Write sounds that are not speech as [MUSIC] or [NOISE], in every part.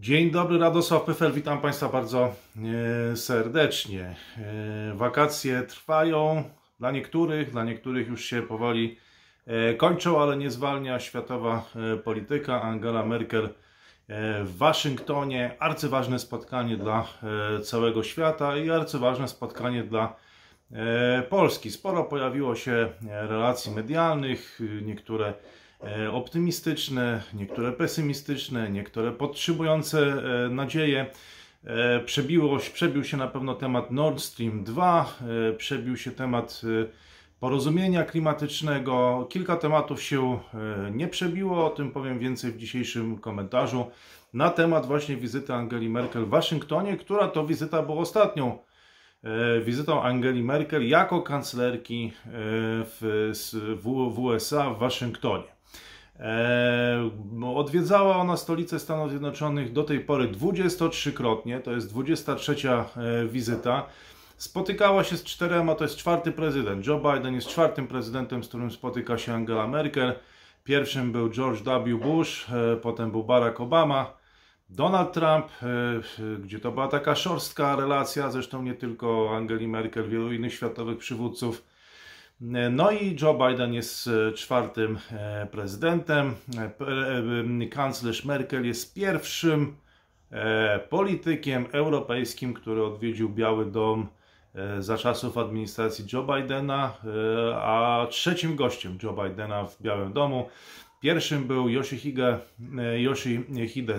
Dzień dobry, Radosław Pyfel, witam Państwa bardzo e, serdecznie. E, wakacje trwają dla niektórych, dla niektórych już się powoli e, kończą, ale nie zwalnia światowa polityka. Angela Merkel w Waszyngtonie, arcyważne spotkanie dla całego świata i arcyważne spotkanie dla Polski. Sporo pojawiło się relacji medialnych, niektóre optymistyczne, niektóre pesymistyczne, niektóre podtrzymujące e, nadzieję. E, przebiło, przebił się na pewno temat Nord Stream 2, przebił się temat porozumienia klimatycznego. Kilka tematów się nie przebiło, o tym powiem więcej w dzisiejszym komentarzu. Na temat właśnie wizyty Angeli Merkel w Waszyngtonie, która to wizyta była ostatnią wizytą Angeli Merkel jako kanclerki w, w USA w Waszyngtonie. E, odwiedzała ona stolicę Stanów Zjednoczonych do tej pory 23-krotnie, to jest 23 e, wizyta. Spotykała się z czterema, to jest czwarty prezydent. Joe Biden jest czwartym prezydentem, z którym spotyka się Angela Merkel. Pierwszym był George W. Bush, e, potem był Barack Obama, Donald Trump, gdzie to była taka szorstka relacja, zresztą nie tylko Angeli Merkel, wielu innych światowych przywódców no i Joe Biden jest e, czwartym e, prezydentem. E, kanclerz Merkel jest pierwszym politykiem europejskim, który odwiedził Biały Dom za czasów administracji Joe Bidena, a trzecim gościem Joe Bidena w Białym Domu. Pierwszym był Yoshihide, Yoshihide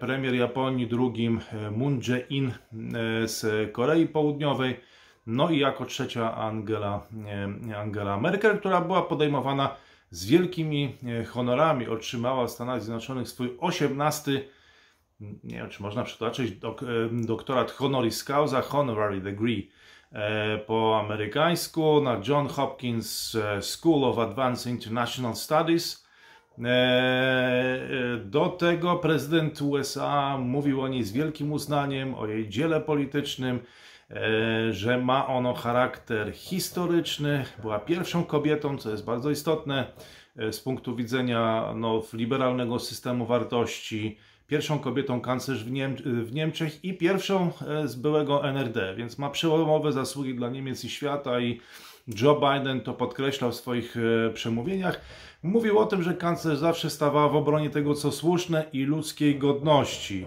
premier Japonii, drugim Moon Jae-in z Korei Południowej. No i jako trzecia Angela, Angela Merkel, która była podejmowana z wielkimi e, honorami. Otrzymała w Stanach Zjednoczonych swój 18, nie wiem czy można przetłumaczyć, dok, e, doktorat honoris causa, honorary degree e, po amerykańsku na John Hopkins School of Advanced International Studies. Do tego prezydent USA mówił o niej z wielkim uznaniem, o jej dziele politycznym, E, że ma ono charakter historyczny. Była pierwszą kobietą, co jest bardzo istotne e, z punktu widzenia no, liberalnego systemu wartości, pierwszą kobietą kanclerz w, Niem w Niemczech i pierwszą e, z byłego NRD, więc ma przełomowe zasługi dla Niemiec i świata i Joe Biden to podkreślał w swoich przemówieniach. Mówił o tym, że kanclerz zawsze stawała w obronie tego, co słuszne i ludzkiej godności.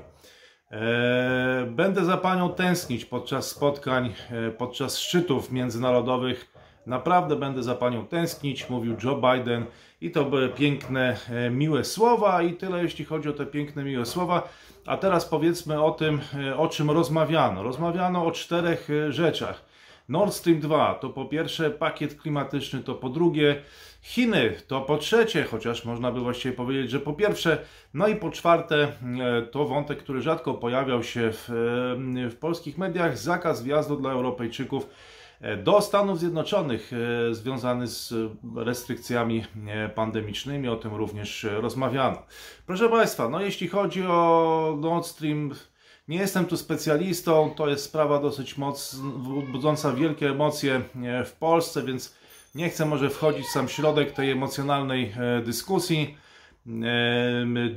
E, będę za Panią tęsknić podczas spotkań, e, podczas szczytów międzynarodowych. Naprawdę będę za Panią tęsknić, mówił Joe Biden. I to były piękne, e, miłe słowa i tyle jeśli chodzi o te piękne, miłe słowa. A teraz powiedzmy o tym, o czym rozmawiano. Rozmawiano o czterech rzeczach. Nord Stream 2 to po pierwsze pakiet klimatyczny, to po drugie Chiny, to po trzecie, chociaż można by właściwie powiedzieć, że po pierwsze, no i po czwarte, e, to wątek, który rzadko pojawiał się w, e, w polskich mediach, zakaz wjazdu dla Europejczyków e, do Stanów Zjednoczonych związany z restrykcjami pandemicznymi, o tym również rozmawiano. Proszę Państwa, no jeśli chodzi o Nord Stream nie jestem tu specjalistą, to jest sprawa dosyć moc, budząca wielkie emocje e, w Polsce, więc nie chcę może wchodzić w sam środek tej emocjonalnej e, dyskusji.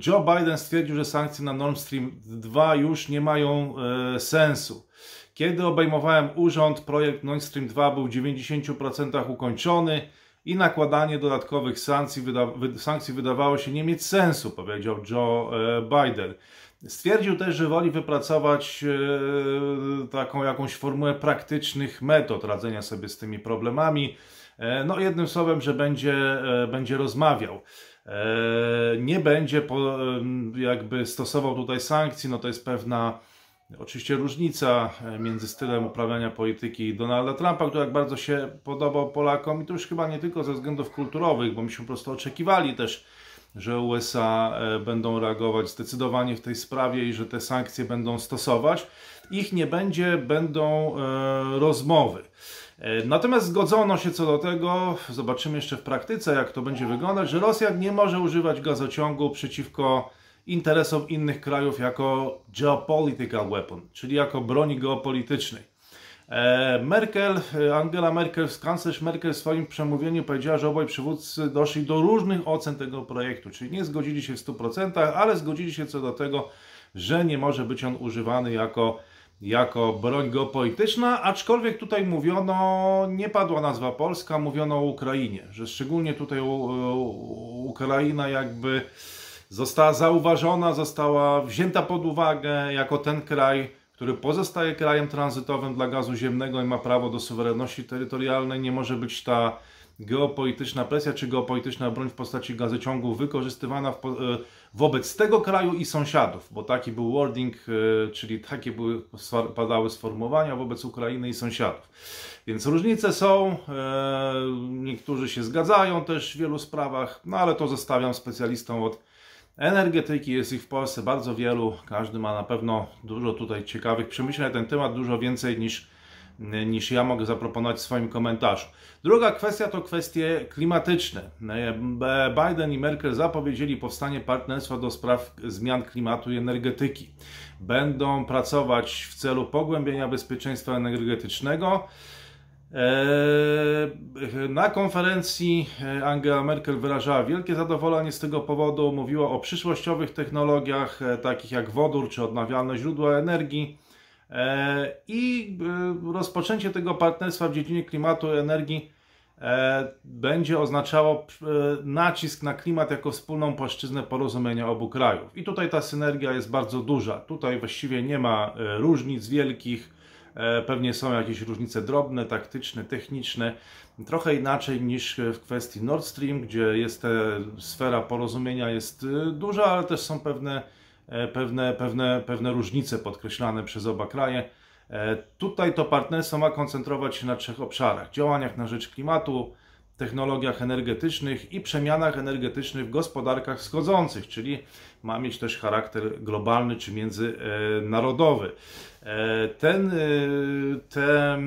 Joe Biden stwierdził, że sankcje na Nord Stream 2 już nie mają e, sensu. Kiedy obejmowałem urząd, projekt Nord Stream 2 był w 90% ukończony i nakładanie dodatkowych sankcji, wyda sankcji wydawało się nie mieć sensu, powiedział Joe Biden. Stwierdził też, że woli wypracować e, taką jakąś formułę praktycznych metod radzenia sobie z tymi problemami. E, no, jednym słowem, że będzie, e, będzie rozmawiał. Nie będzie po, jakby stosował tutaj sankcji, no to jest pewna oczywiście różnica między stylem uprawiania polityki Donalda Trumpa, który jak bardzo się podobał Polakom i to już chyba nie tylko ze względów kulturowych, bo myśmy po prostu oczekiwali też że USA e, będą reagować zdecydowanie w tej sprawie i że te sankcje będą stosować. Ich nie będzie, będą e, rozmowy. E, natomiast zgodzono się co do tego, zobaczymy jeszcze w praktyce, jak to będzie wyglądać, że Rosja nie może używać gazociągu przeciwko interesom innych krajów jako geopolitical weapon, czyli jako broni geopolitycznej. E, Merkel, Angela Merkel, kanclerz Merkel w swoim przemówieniu powiedziała, że obaj przywódcy doszli do różnych ocen tego projektu, czyli nie zgodzili się w 100%, ale zgodzili się co do tego, że nie może być on używany jako jako broń geopolityczna, aczkolwiek tutaj mówiono, nie padła nazwa Polska, mówiono o Ukrainie, że szczególnie tutaj Ukraina jakby została zauważona, została wzięta pod uwagę jako ten kraj, który pozostaje krajem tranzytowym dla gazu ziemnego i ma prawo do suwerenności terytorialnej, nie może być ta geopolityczna presja czy geopolityczna broń w postaci gazociągów wykorzystywana w, e, wobec tego kraju i sąsiadów, bo taki był wording, e, czyli takie były, padały sformułowania wobec Ukrainy i sąsiadów. Więc różnice są, e, niektórzy się zgadzają też w wielu sprawach, no ale to zostawiam specjalistom od energetyki, jest ich w Polsce bardzo wielu, każdy ma na pewno dużo tutaj ciekawych przemyśleń na ten temat, dużo więcej niż niż ja mogę zaproponować w swoim komentarzu. Druga kwestia to kwestie klimatyczne. Biden i Merkel zapowiedzieli powstanie partnerstwa do spraw zmian klimatu i energetyki. Będą pracować w celu pogłębienia bezpieczeństwa energetycznego. Eee, na konferencji Angela Merkel wyrażała wielkie zadowolenie z tego powodu. Mówiła o przyszłościowych technologiach, e, takich jak wodór czy odnawialne źródła energii E, I e, rozpoczęcie tego partnerstwa w dziedzinie klimatu i energii e, będzie oznaczało nacisk na klimat jako wspólną płaszczyznę porozumienia obu krajów. I tutaj ta synergia jest bardzo duża. Tutaj właściwie nie ma różnic wielkich. Pewnie są jakieś różnice drobne, taktyczne, techniczne, trochę inaczej niż w kwestii Nord Stream, gdzie jest sfera porozumienia jest duża, ale też są pewne E, pewne, pewne, pewne różnice podkreślane przez oba kraje. E, tutaj to partnerstwo ma koncentrować się na trzech obszarach: działaniach na rzecz klimatu, technologiach energetycznych i przemianach energetycznych w gospodarkach wschodzących, czyli ma mieć też charakter globalny czy międzynarodowy. E, ten, te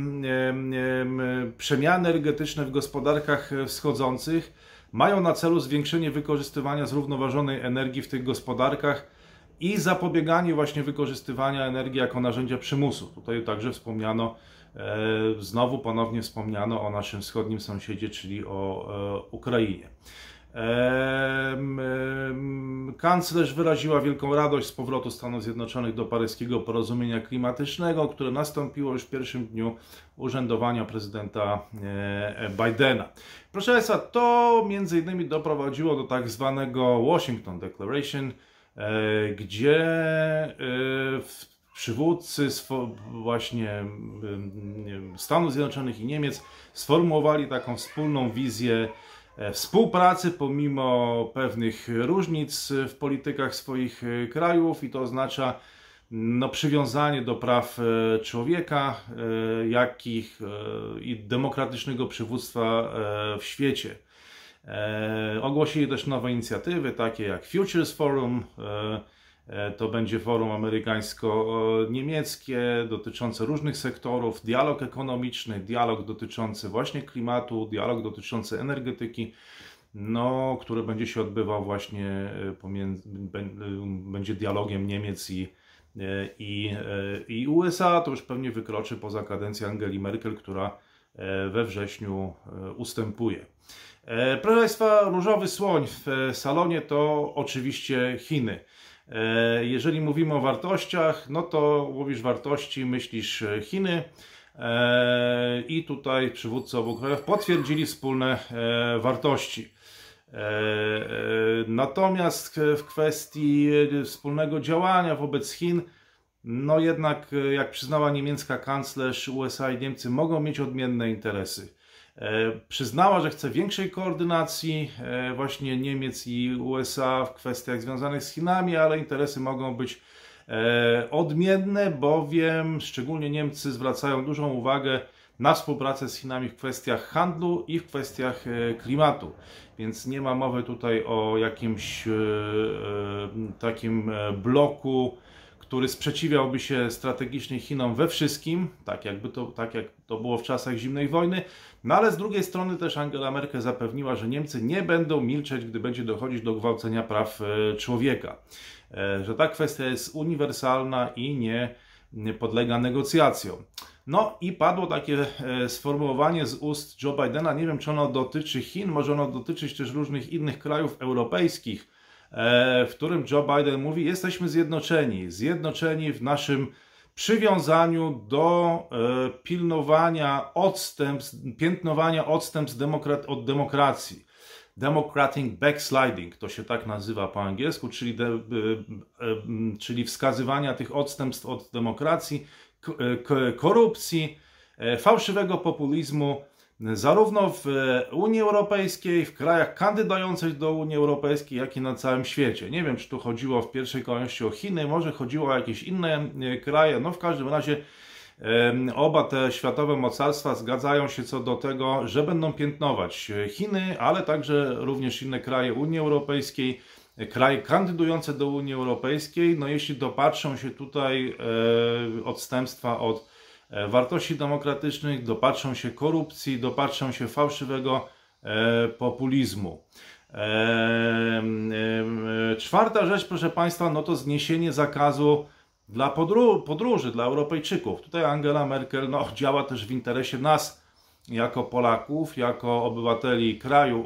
przemiany energetyczne w gospodarkach wschodzących mają na celu zwiększenie wykorzystywania zrównoważonej energii w tych gospodarkach i zapobieganie właśnie wykorzystywania energii jako narzędzia przymusu. Tutaj także wspomniano, e, znowu ponownie wspomniano o naszym wschodnim sąsiedzie, czyli o e, Ukrainie. Kanclerz wyraziła wielką radość z powrotu Stanów Zjednoczonych do paryskiego porozumienia klimatycznego, które nastąpiło już w pierwszym dniu urzędowania prezydenta e, Bidena. Proszę Państwa, to między innymi doprowadziło do tak zwanego Washington Declaration, E, gdzie e, przywódcy właśnie Stanów Zjednoczonych i Niemiec sformułowali taką wspólną wizję e, współpracy pomimo pewnych różnic w politykach swoich krajów i to oznacza no, przywiązanie do praw człowieka, jakich i demokratycznego przywództwa w świecie. E, ogłosili też nowe inicjatywy, takie jak Futures Forum. E, e, to będzie forum amerykańsko-niemieckie dotyczące różnych sektorów, dialog ekonomiczny, dialog dotyczący właśnie klimatu, dialog dotyczący energetyki, no, który będzie się odbywał właśnie pomiędzy, będzie dialogiem Niemiec i, i, i USA. To już pewnie wykroczy poza kadencję Angeli Merkel, która we wrześniu ustępuje. E, proszę Państwa, różowy słoń w salonie to oczywiście Chiny. E, jeżeli mówimy o wartościach, no to mówisz wartości, myślisz Chiny. E, I tutaj przywódcy obu krajów potwierdzili wspólne wartości. Natomiast w kwestii wspólnego działania wobec Chin, no jednak, jak przyznała niemiecka kanclerz, USA i Niemcy mogą mieć odmienne interesy. E, przyznała, że chce większej koordynacji e, właśnie Niemiec i USA w kwestiach związanych z Chinami, ale interesy mogą być e, odmienne, bowiem szczególnie Niemcy zwracają dużą uwagę na współpracę z Chinami w kwestiach handlu i w kwestiach klimatu. Więc nie ma mowy tutaj o jakimś takim bloku który sprzeciwiałby się strategicznie Chinom we wszystkim, tak, jakby to, tak jak to było w czasach zimnej wojny. No ale z drugiej strony też Angela Merkel zapewniła, że Niemcy nie będą milczeć, gdy będzie dochodzić do gwałcenia praw e, człowieka. E, że ta kwestia jest uniwersalna i nie podlega negocjacjom. No i padło takie sformułowanie z ust Joe Bidena, nie wiem czy ono dotyczy Chin, może ono dotyczyć też różnych innych krajów europejskich, w którym Joe Biden mówi, jesteśmy zjednoczeni, zjednoczeni w naszym przywiązaniu do e, pilnowania odstępstw, piętnowania odstępstw demokrat, od demokracji. Democratic backsliding, to się tak nazywa po angielsku, czyli, de, e, e, czyli wskazywania tych odstępstw od demokracji, korupcji, fałszywego populizmu, zarówno w Unii Europejskiej, w krajach kandydujących do Unii Europejskiej, jak i na całym świecie. Nie wiem, czy tu chodziło w pierwszej kolejności o Chiny, może chodziło o jakieś inne e, kraje, no w każdym razie Oba te światowe mocarstwa zgadzają się co do tego, że będą piętnować Chiny, ale także również inne kraje Unii Europejskiej, kraje kandydujące do Unii Europejskiej. No jeśli dopatrzą się tutaj e, odstępstwa od E, wartości demokratycznych, dopatrzą się korupcji, dopatrzą się fałszywego e, populizmu. E, czwarta rzecz, proszę Państwa, no to zniesienie zakazu dla podró podróży, dla Europejczyków. Tutaj Angela Merkel no, działa też w interesie nas, jako Polaków, jako obywateli kraju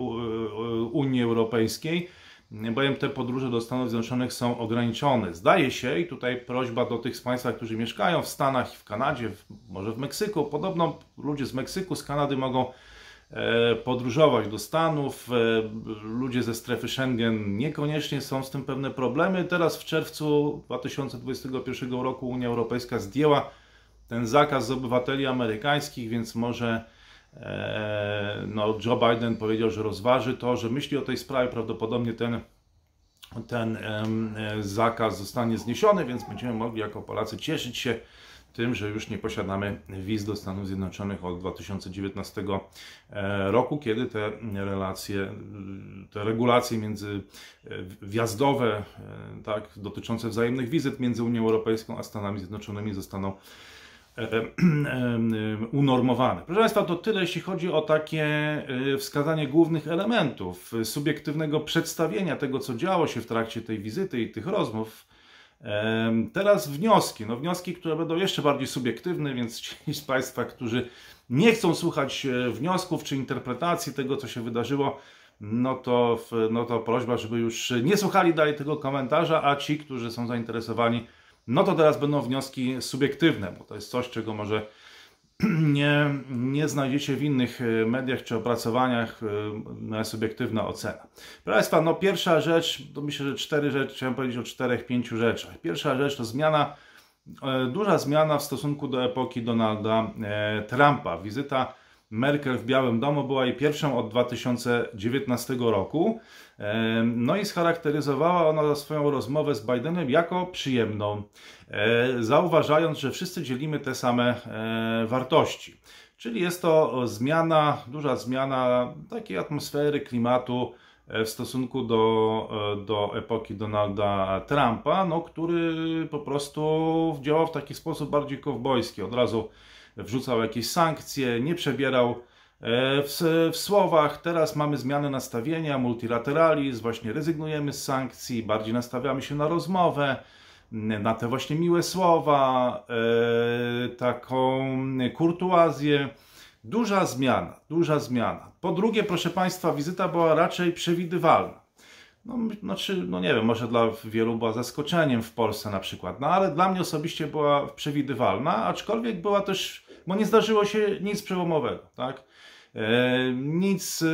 Unii Europejskiej bowiem te podróże do Stanów Zjednoczonych są ograniczone. Zdaje się, i tutaj prośba do tych z Państwa, którzy mieszkają w Stanach i w Kanadzie, może w Meksyku, podobno ludzie z Meksyku, z Kanady mogą e, podróżować do Stanów. E, ludzie ze strefy Schengen niekoniecznie są z tym pewne problemy. Teraz w czerwcu 2021 roku Unia Europejska zdjęła ten zakaz z obywateli amerykańskich, więc może no, Joe Biden powiedział, że rozważy to, że myśli o tej sprawie. Prawdopodobnie ten, ten e, zakaz zostanie zniesiony, więc będziemy mogli jako Polacy cieszyć się tym, że już nie posiadamy wiz do Stanów Zjednoczonych od 2019 e, roku, kiedy te relacje, te regulacje między wjazdowe, tak, dotyczące wzajemnych wizyt między Unią Europejską a Stanami Zjednoczonymi zostaną E, e, e, unormowane. Proszę Państwa, to tyle, jeśli chodzi o takie wskazanie głównych elementów subiektywnego przedstawienia tego, co działo się w trakcie tej wizyty i tych rozmów. Teraz wnioski. No wnioski, które będą jeszcze bardziej subiektywne, więc [LAUGHS] ci z Państwa, którzy nie chcą słuchać wniosków czy interpretacji tego, co się wydarzyło, no to, no to prośba, żeby już nie słuchali dalej tego komentarza, a ci, którzy są zainteresowani no to teraz będą wnioski subiektywne, bo to jest coś, czego może [CLEARS THROAT] nie, nie znajdziecie w innych e, mediach czy opracowaniach e, subiektywna ocena. Proszę Państwa, no pierwsza rzecz, to myślę, że cztery rzeczy, chciałem powiedzieć o czterech, pięciu rzeczach. Pierwsza rzecz to zmiana, e, duża zmiana w stosunku do epoki Donalda Trumpa. Wizyta Merkel w Białym Domu była jej pierwszą od 2019 roku. No i scharakteryzowała ona swoją rozmowę z Bidenem jako przyjemną, e, zauważając, że wszyscy dzielimy te same e, wartości. Czyli jest to zmiana, duża zmiana takiej atmosfery, klimatu e, w stosunku do, do epoki Donalda Trumpa, no, który po prostu działał w taki sposób bardziej kowbojski. Od razu wrzucał jakieś sankcje, nie przebierał E, w, w, słowach teraz mamy zmianę nastawienia, multilateralizm, właśnie rezygnujemy z sankcji, bardziej nastawiamy się na rozmowę, na te właśnie miłe słowa, e, taką kurtuazję. Duża zmiana, duża zmiana. Po drugie, proszę Państwa, wizyta była raczej przewidywalna. No, znaczy, no nie wiem, może dla wielu była zaskoczeniem w Polsce na przykład, no ale dla mnie osobiście była przewidywalna, aczkolwiek była też, bo nie zdarzyło się nic przełomowego, tak? E, nic e,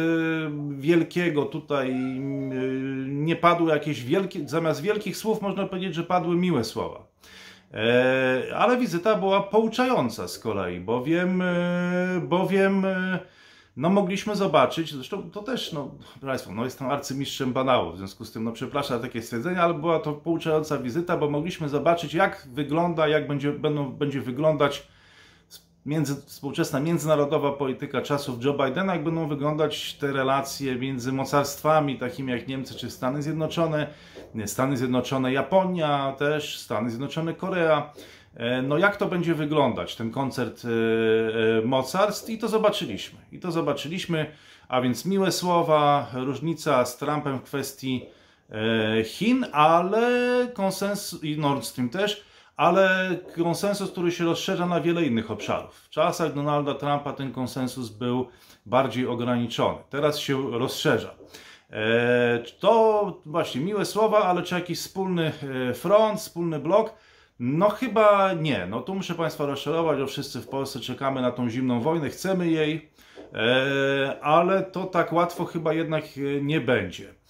wielkiego tutaj e, nie padło jakieś wielkie, zamiast wielkich słów można powiedzieć, że padły miłe słowa. Ale wizyta była pouczająca z kolei, bowiem, bowiem no mogliśmy zobaczyć, zresztą to też, no, Państwo, no jestem arcymistrzem banału, w związku z tym, no przepraszam takie stwierdzenie, ale była to pouczająca wizyta, bo mogliśmy zobaczyć, jak wygląda, jak będzie, będą, będzie wyglądać między, współczesna międzynarodowa polityka czasów Joe Bidena, jak będą wyglądać te relacje między mocarstwami takimi jak Niemcy czy Stany Zjednoczone, Stany Zjednoczone, Japonia też, Stany Zjednoczone, Korea. E, no jak to będzie wyglądać, ten koncert e, e, mocarstw i to zobaczyliśmy. I to zobaczyliśmy, a więc miłe słowa, różnica z Trumpem w kwestii Chin, ale konsensus i Nord Stream też, ale konsensus, który się rozszerza na wiele innych obszarów. W czasach Donalda Trumpa ten konsensus był bardziej ograniczony. Teraz się rozszerza. E, to właśnie miłe słowa, ale czy jakiś wspólny e, front, wspólny blok? No chyba nie. No tu muszę Państwa rozczarować, że wszyscy w Polsce czekamy na tą zimną wojnę, chcemy jej, e, ale to tak łatwo chyba jednak nie będzie.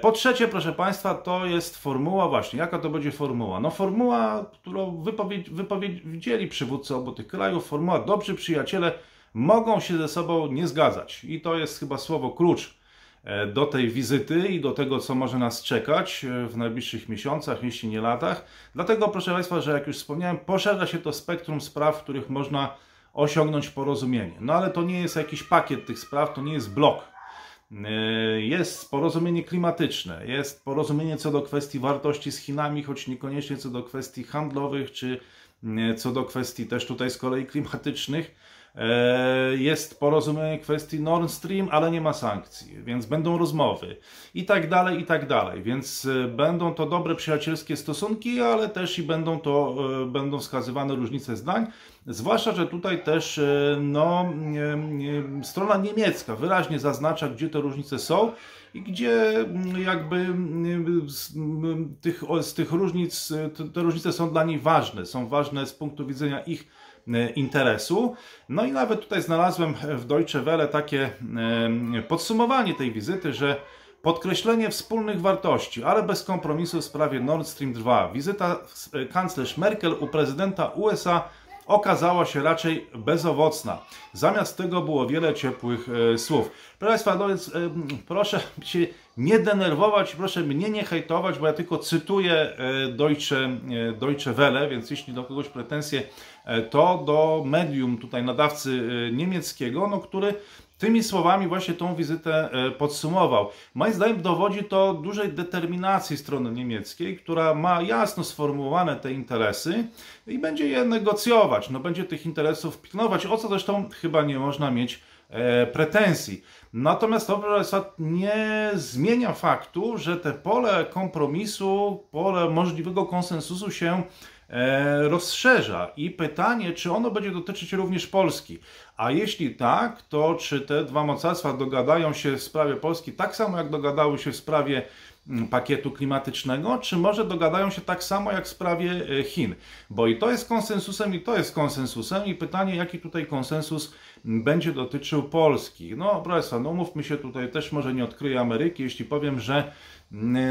Po trzecie, proszę Państwa, to jest formuła właśnie. Jaka to będzie formuła? No formuła, którą wypowiedzieli przywódcy obu tych krajów, formuła dobrzy przyjaciele mogą się ze sobą nie zgadzać. I to jest chyba słowo klucz E, do tej wizyty i do tego, co może nas czekać e, w najbliższych miesiącach, jeśli nie latach. Dlatego, proszę Państwa, że jak już wspomniałem, poszerza się to spektrum spraw, w których można osiągnąć porozumienie. No ale to nie jest jakiś pakiet tych spraw, to nie jest blok. E, jest porozumienie klimatyczne, jest porozumienie co do kwestii wartości z Chinami, choć niekoniecznie co do kwestii handlowych, czy co do kwestii też tutaj z kolei klimatycznych. E, jest porozumienie kwestii Nord Stream, ale nie ma sankcji, więc będą rozmowy i tak dalej, i tak dalej. Więc e, będą to dobre przyjacielskie stosunki, ale też i będą to e, będą wskazywane różnice zdań. Zwłaszcza, że tutaj też no, strona niemiecka wyraźnie zaznacza, gdzie te różnice są i gdzie jakby z tych, z tych różnic, te różnice są dla niej ważne, są ważne z punktu widzenia ich interesu. No i nawet tutaj znalazłem w Deutsche Welle takie e, podsumowanie tej wizyty, że podkreślenie wspólnych wartości, ale bez kompromisu w sprawie Nord Stream 2. Wizyta e, kanclerz Merkel u prezydenta USA okazała się raczej bezowocna. Zamiast tego było wiele ciepłych e, słów. Proszę Państwa, no więc, e, proszę się nie denerwować, proszę mnie nie hejtować, bo ja tylko cytuję e, Deutsche, e, Deutsche Welle, więc jeśli do kogoś pretensje, e, to do medium tutaj nadawcy e, niemieckiego, no, który tymi słowami właśnie tą wizytę e, podsumował. Moim zdaniem dowodzi to dużej determinacji strony niemieckiej, która ma jasno sformułowane te interesy i będzie je negocjować. No, będzie tych interesów pilnować, o co zresztą chyba nie można mieć e, pretensji. Natomiast to, Państwa, nie zmienia faktu, że te pole kompromisu, pole możliwego konsensusu się rozszerza. I pytanie, czy ono będzie dotyczyć również Polski. A jeśli tak, to czy te dwa mocarstwa dogadają się w sprawie Polski tak samo, jak dogadały się w sprawie mm, pakietu klimatycznego, czy może dogadają się tak samo jak w sprawie e, Chin? Bo i to jest konsensusem, i to jest konsensusem, i pytanie, jaki tutaj konsensus będzie dotyczył Polski. No, Państwa, no mówmy się tutaj, też może nie odkryję Ameryki, jeśli powiem, że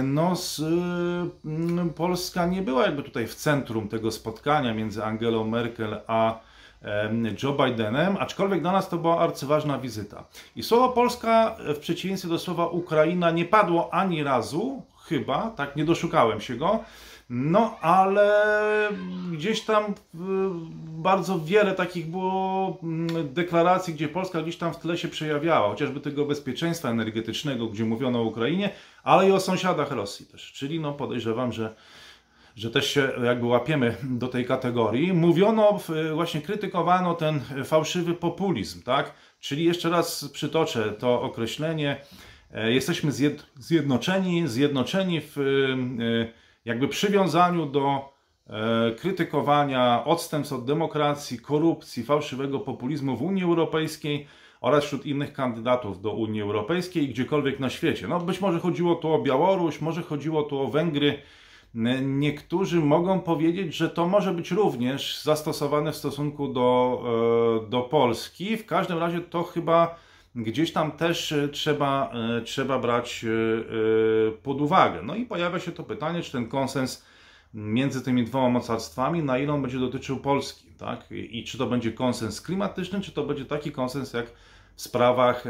no, z, y, Polska nie była jakby tutaj w centrum tego spotkania między Angelą Merkel a Joe Bidenem, aczkolwiek dla nas to była arcyważna wizyta. I słowo Polska w przeciwieństwie do słowa Ukraina nie padło ani razu, chyba, tak, nie doszukałem się go, no, ale gdzieś tam y, bardzo wiele takich było mm, deklaracji, gdzie Polska gdzieś tam w tle się przejawiała, chociażby tego bezpieczeństwa energetycznego, gdzie mówiono o Ukrainie, ale i o sąsiadach Rosji też. Czyli no podejrzewam, że że też się jakby łapiemy do tej kategorii. Mówiono, właśnie krytykowano ten fałszywy populizm, tak? Czyli jeszcze raz przytoczę to określenie. E, jesteśmy zjednoczeni, zjednoczeni w e, jakby przywiązaniu do e, krytykowania odstępstw od demokracji, korupcji, fałszywego populizmu w Unii Europejskiej oraz wśród innych kandydatów do Unii Europejskiej i gdziekolwiek na świecie. No być może chodziło tu o Białoruś, może chodziło tu o Węgry. Niektórzy mogą powiedzieć, że to może być również zastosowane w stosunku do, e, do Polski. W każdym razie to chyba gdzieś tam też e, trzeba, e, trzeba brać e, pod uwagę. No i pojawia się to pytanie, czy ten konsens między tymi dwoma mocarstwami, na ile on będzie dotyczył Polski, tak? I, czy to będzie konsens klimatyczny, czy to będzie taki konsens jak w sprawach,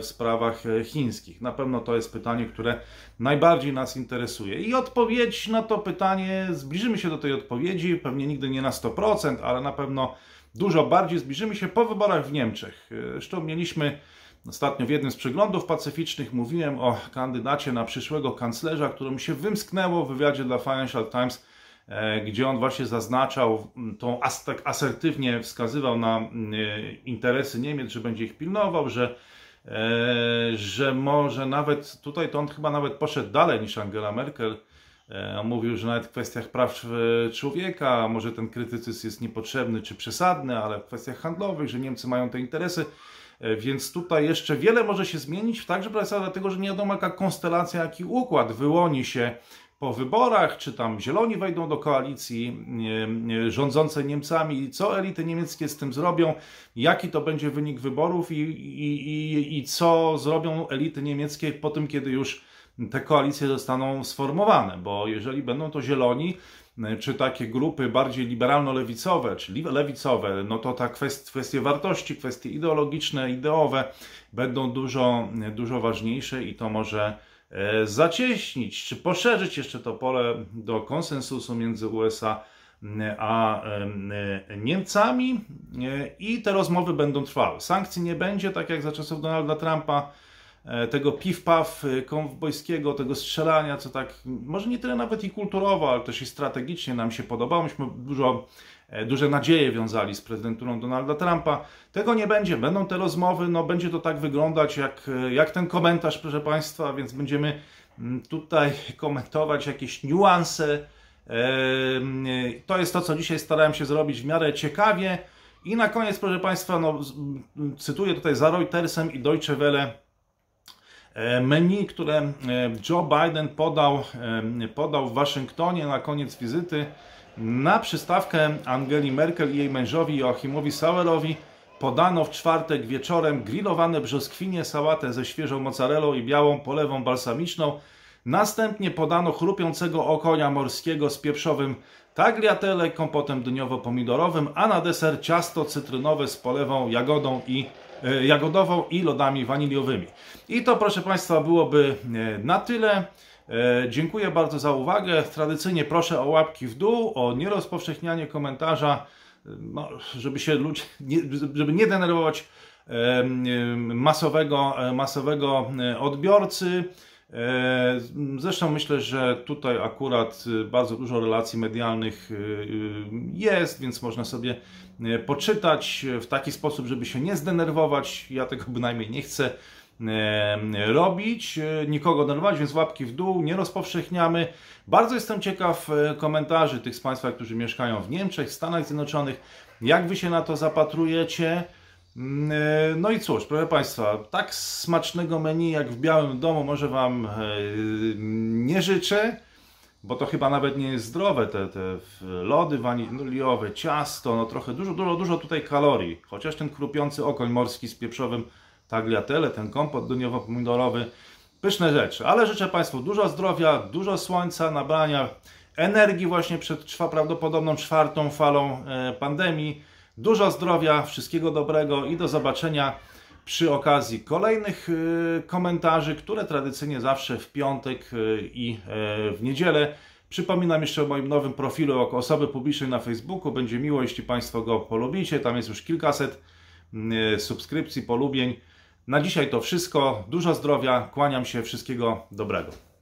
w sprawach chińskich. Na pewno to jest pytanie, które najbardziej nas interesuje. I odpowiedź na to pytanie, zbliżymy się do tej odpowiedzi, pewnie nigdy nie na 100%, ale na pewno dużo bardziej zbliżymy się po wyborach w Niemczech. Zresztą mieliśmy Ostatnio w jednym z przeglądów pacyficznych mówiłem o kandydacie na przyszłego kanclerza, którym się wymsknęło w wywiadzie dla Financial Times, e, gdzie on właśnie zaznaczał, tą tak asertywnie wskazywał na e, interesy Niemiec, że będzie ich pilnował, że, e, że może nawet tutaj to on chyba nawet poszedł dalej niż Angela Merkel, E, mówił, że nawet w kwestiach praw człowieka może ten krytycyzm jest niepotrzebny czy przesadny, ale w kwestiach handlowych, że Niemcy mają te interesy. E, więc tutaj jeszcze wiele może się zmienić, także dlatego, że nie wiadomo jaka konstelacja, jaki układ wyłoni się po wyborach, czy tam zieloni wejdą do koalicji rządzącej Niemcami i co elity niemieckie z tym zrobią, jaki to będzie wynik wyborów i, i, i, i co zrobią elity niemieckie po tym, kiedy już te koalicje zostaną sformowane, bo jeżeli będą to zieloni, czy takie grupy bardziej liberalno-lewicowe, czy lewicowe, no to ta kwest, kwestie wartości, kwestie ideologiczne, ideowe będą dużo, dużo ważniejsze i to może e, zacieśnić, czy poszerzyć jeszcze to pole do konsensusu między USA a Niemcami e, i te rozmowy będą trwały. Sankcji nie będzie, tak jak za czasów Donalda Trumpa, E, tego piw-paw e, konwojskiego, tego strzelania, co tak, może nie tyle nawet i kulturowo, ale też i strategicznie nam się podobało. Myśmy dużo, e, duże nadzieje wiązali z prezydenturą Donalda Trumpa. Tego nie będzie, będą te rozmowy, no będzie to tak wyglądać jak, jak ten komentarz, proszę Państwa, więc będziemy mm, tutaj [LAUGHS] komentować jakieś niuanse. To jest to, co dzisiaj starałem się zrobić w miarę ciekawie. I na koniec, proszę Państwa, no, cytuję tutaj za Reutersem i Deutsche Welle E, menu, które e, Joe Biden podał, e, podał w Waszyngtonie na koniec wizyty na przystawkę Angeli Merkel i jej mężowi Joachimowi Sauerowi podano w czwartek wieczorem grillowane brzoskwinie, sałatę ze świeżą mozzarellą i białą polewą balsamiczną. Następnie podano chrupiącego okonia morskiego z pieprzowym tagliatelle, kompotem dyniowo-pomidorowym, a na deser ciasto cytrynowe z polewą jagodą i E, jagodową i lodami waniliowymi. I to, proszę Państwa, byłoby e, na tyle. E, dziękuję bardzo za uwagę. Tradycyjnie proszę o łapki w dół, o nierozpowszechnianie komentarza, no, żeby się ludzie, [LAUGHS] żeby nie denerwować masowego, masowego odbiorcy. E, zresztą myślę, że tutaj akurat y, bardzo dużo relacji medialnych y, y, jest, więc można sobie poczytać w taki sposób, żeby się nie zdenerwować. Ja tego [LAUGHS] bynajmniej nie chcę robić, nikogo denerwować, więc łapki w dół, nie rozpowszechniamy. Bardzo jestem ciekaw komentarzy tych z Państwa, którzy mieszkają w Niemczech, Stanach Zjednoczonych. Jak Wy się na to zapatrujecie? Mm, e, no i cóż, proszę Państwa, tak smacznego menu jak w Białym Domu może Wam e, nie życzę, bo to chyba nawet nie jest zdrowe, te, te lody waniliowe, ciasto, no trochę dużo, dużo, dużo tutaj kalorii. Chociaż ten krupiący okoń morski z pieprzowym tagliatelle, ten kompot dyniowo-pomidorowy, pyszne rzeczy. Ale życzę Państwu dużo zdrowia, dużo słońca, nabrania energii właśnie przed prawdopodobną czwartą falą e, pandemii Dużo zdrowia, wszystkiego dobrego i do zobaczenia przy okazji kolejnych y, komentarzy, które tradycyjnie zawsze w piątek y, i e, w niedzielę. Przypominam jeszcze o moim nowym profilu jako osoby publicznej na Facebooku. Będzie miło, jeśli Państwo go polubicie. Tam jest już kilkaset y, subskrypcji, polubień. Na dzisiaj to wszystko. Dużo zdrowia. Kłaniam się. Wszystkiego dobrego.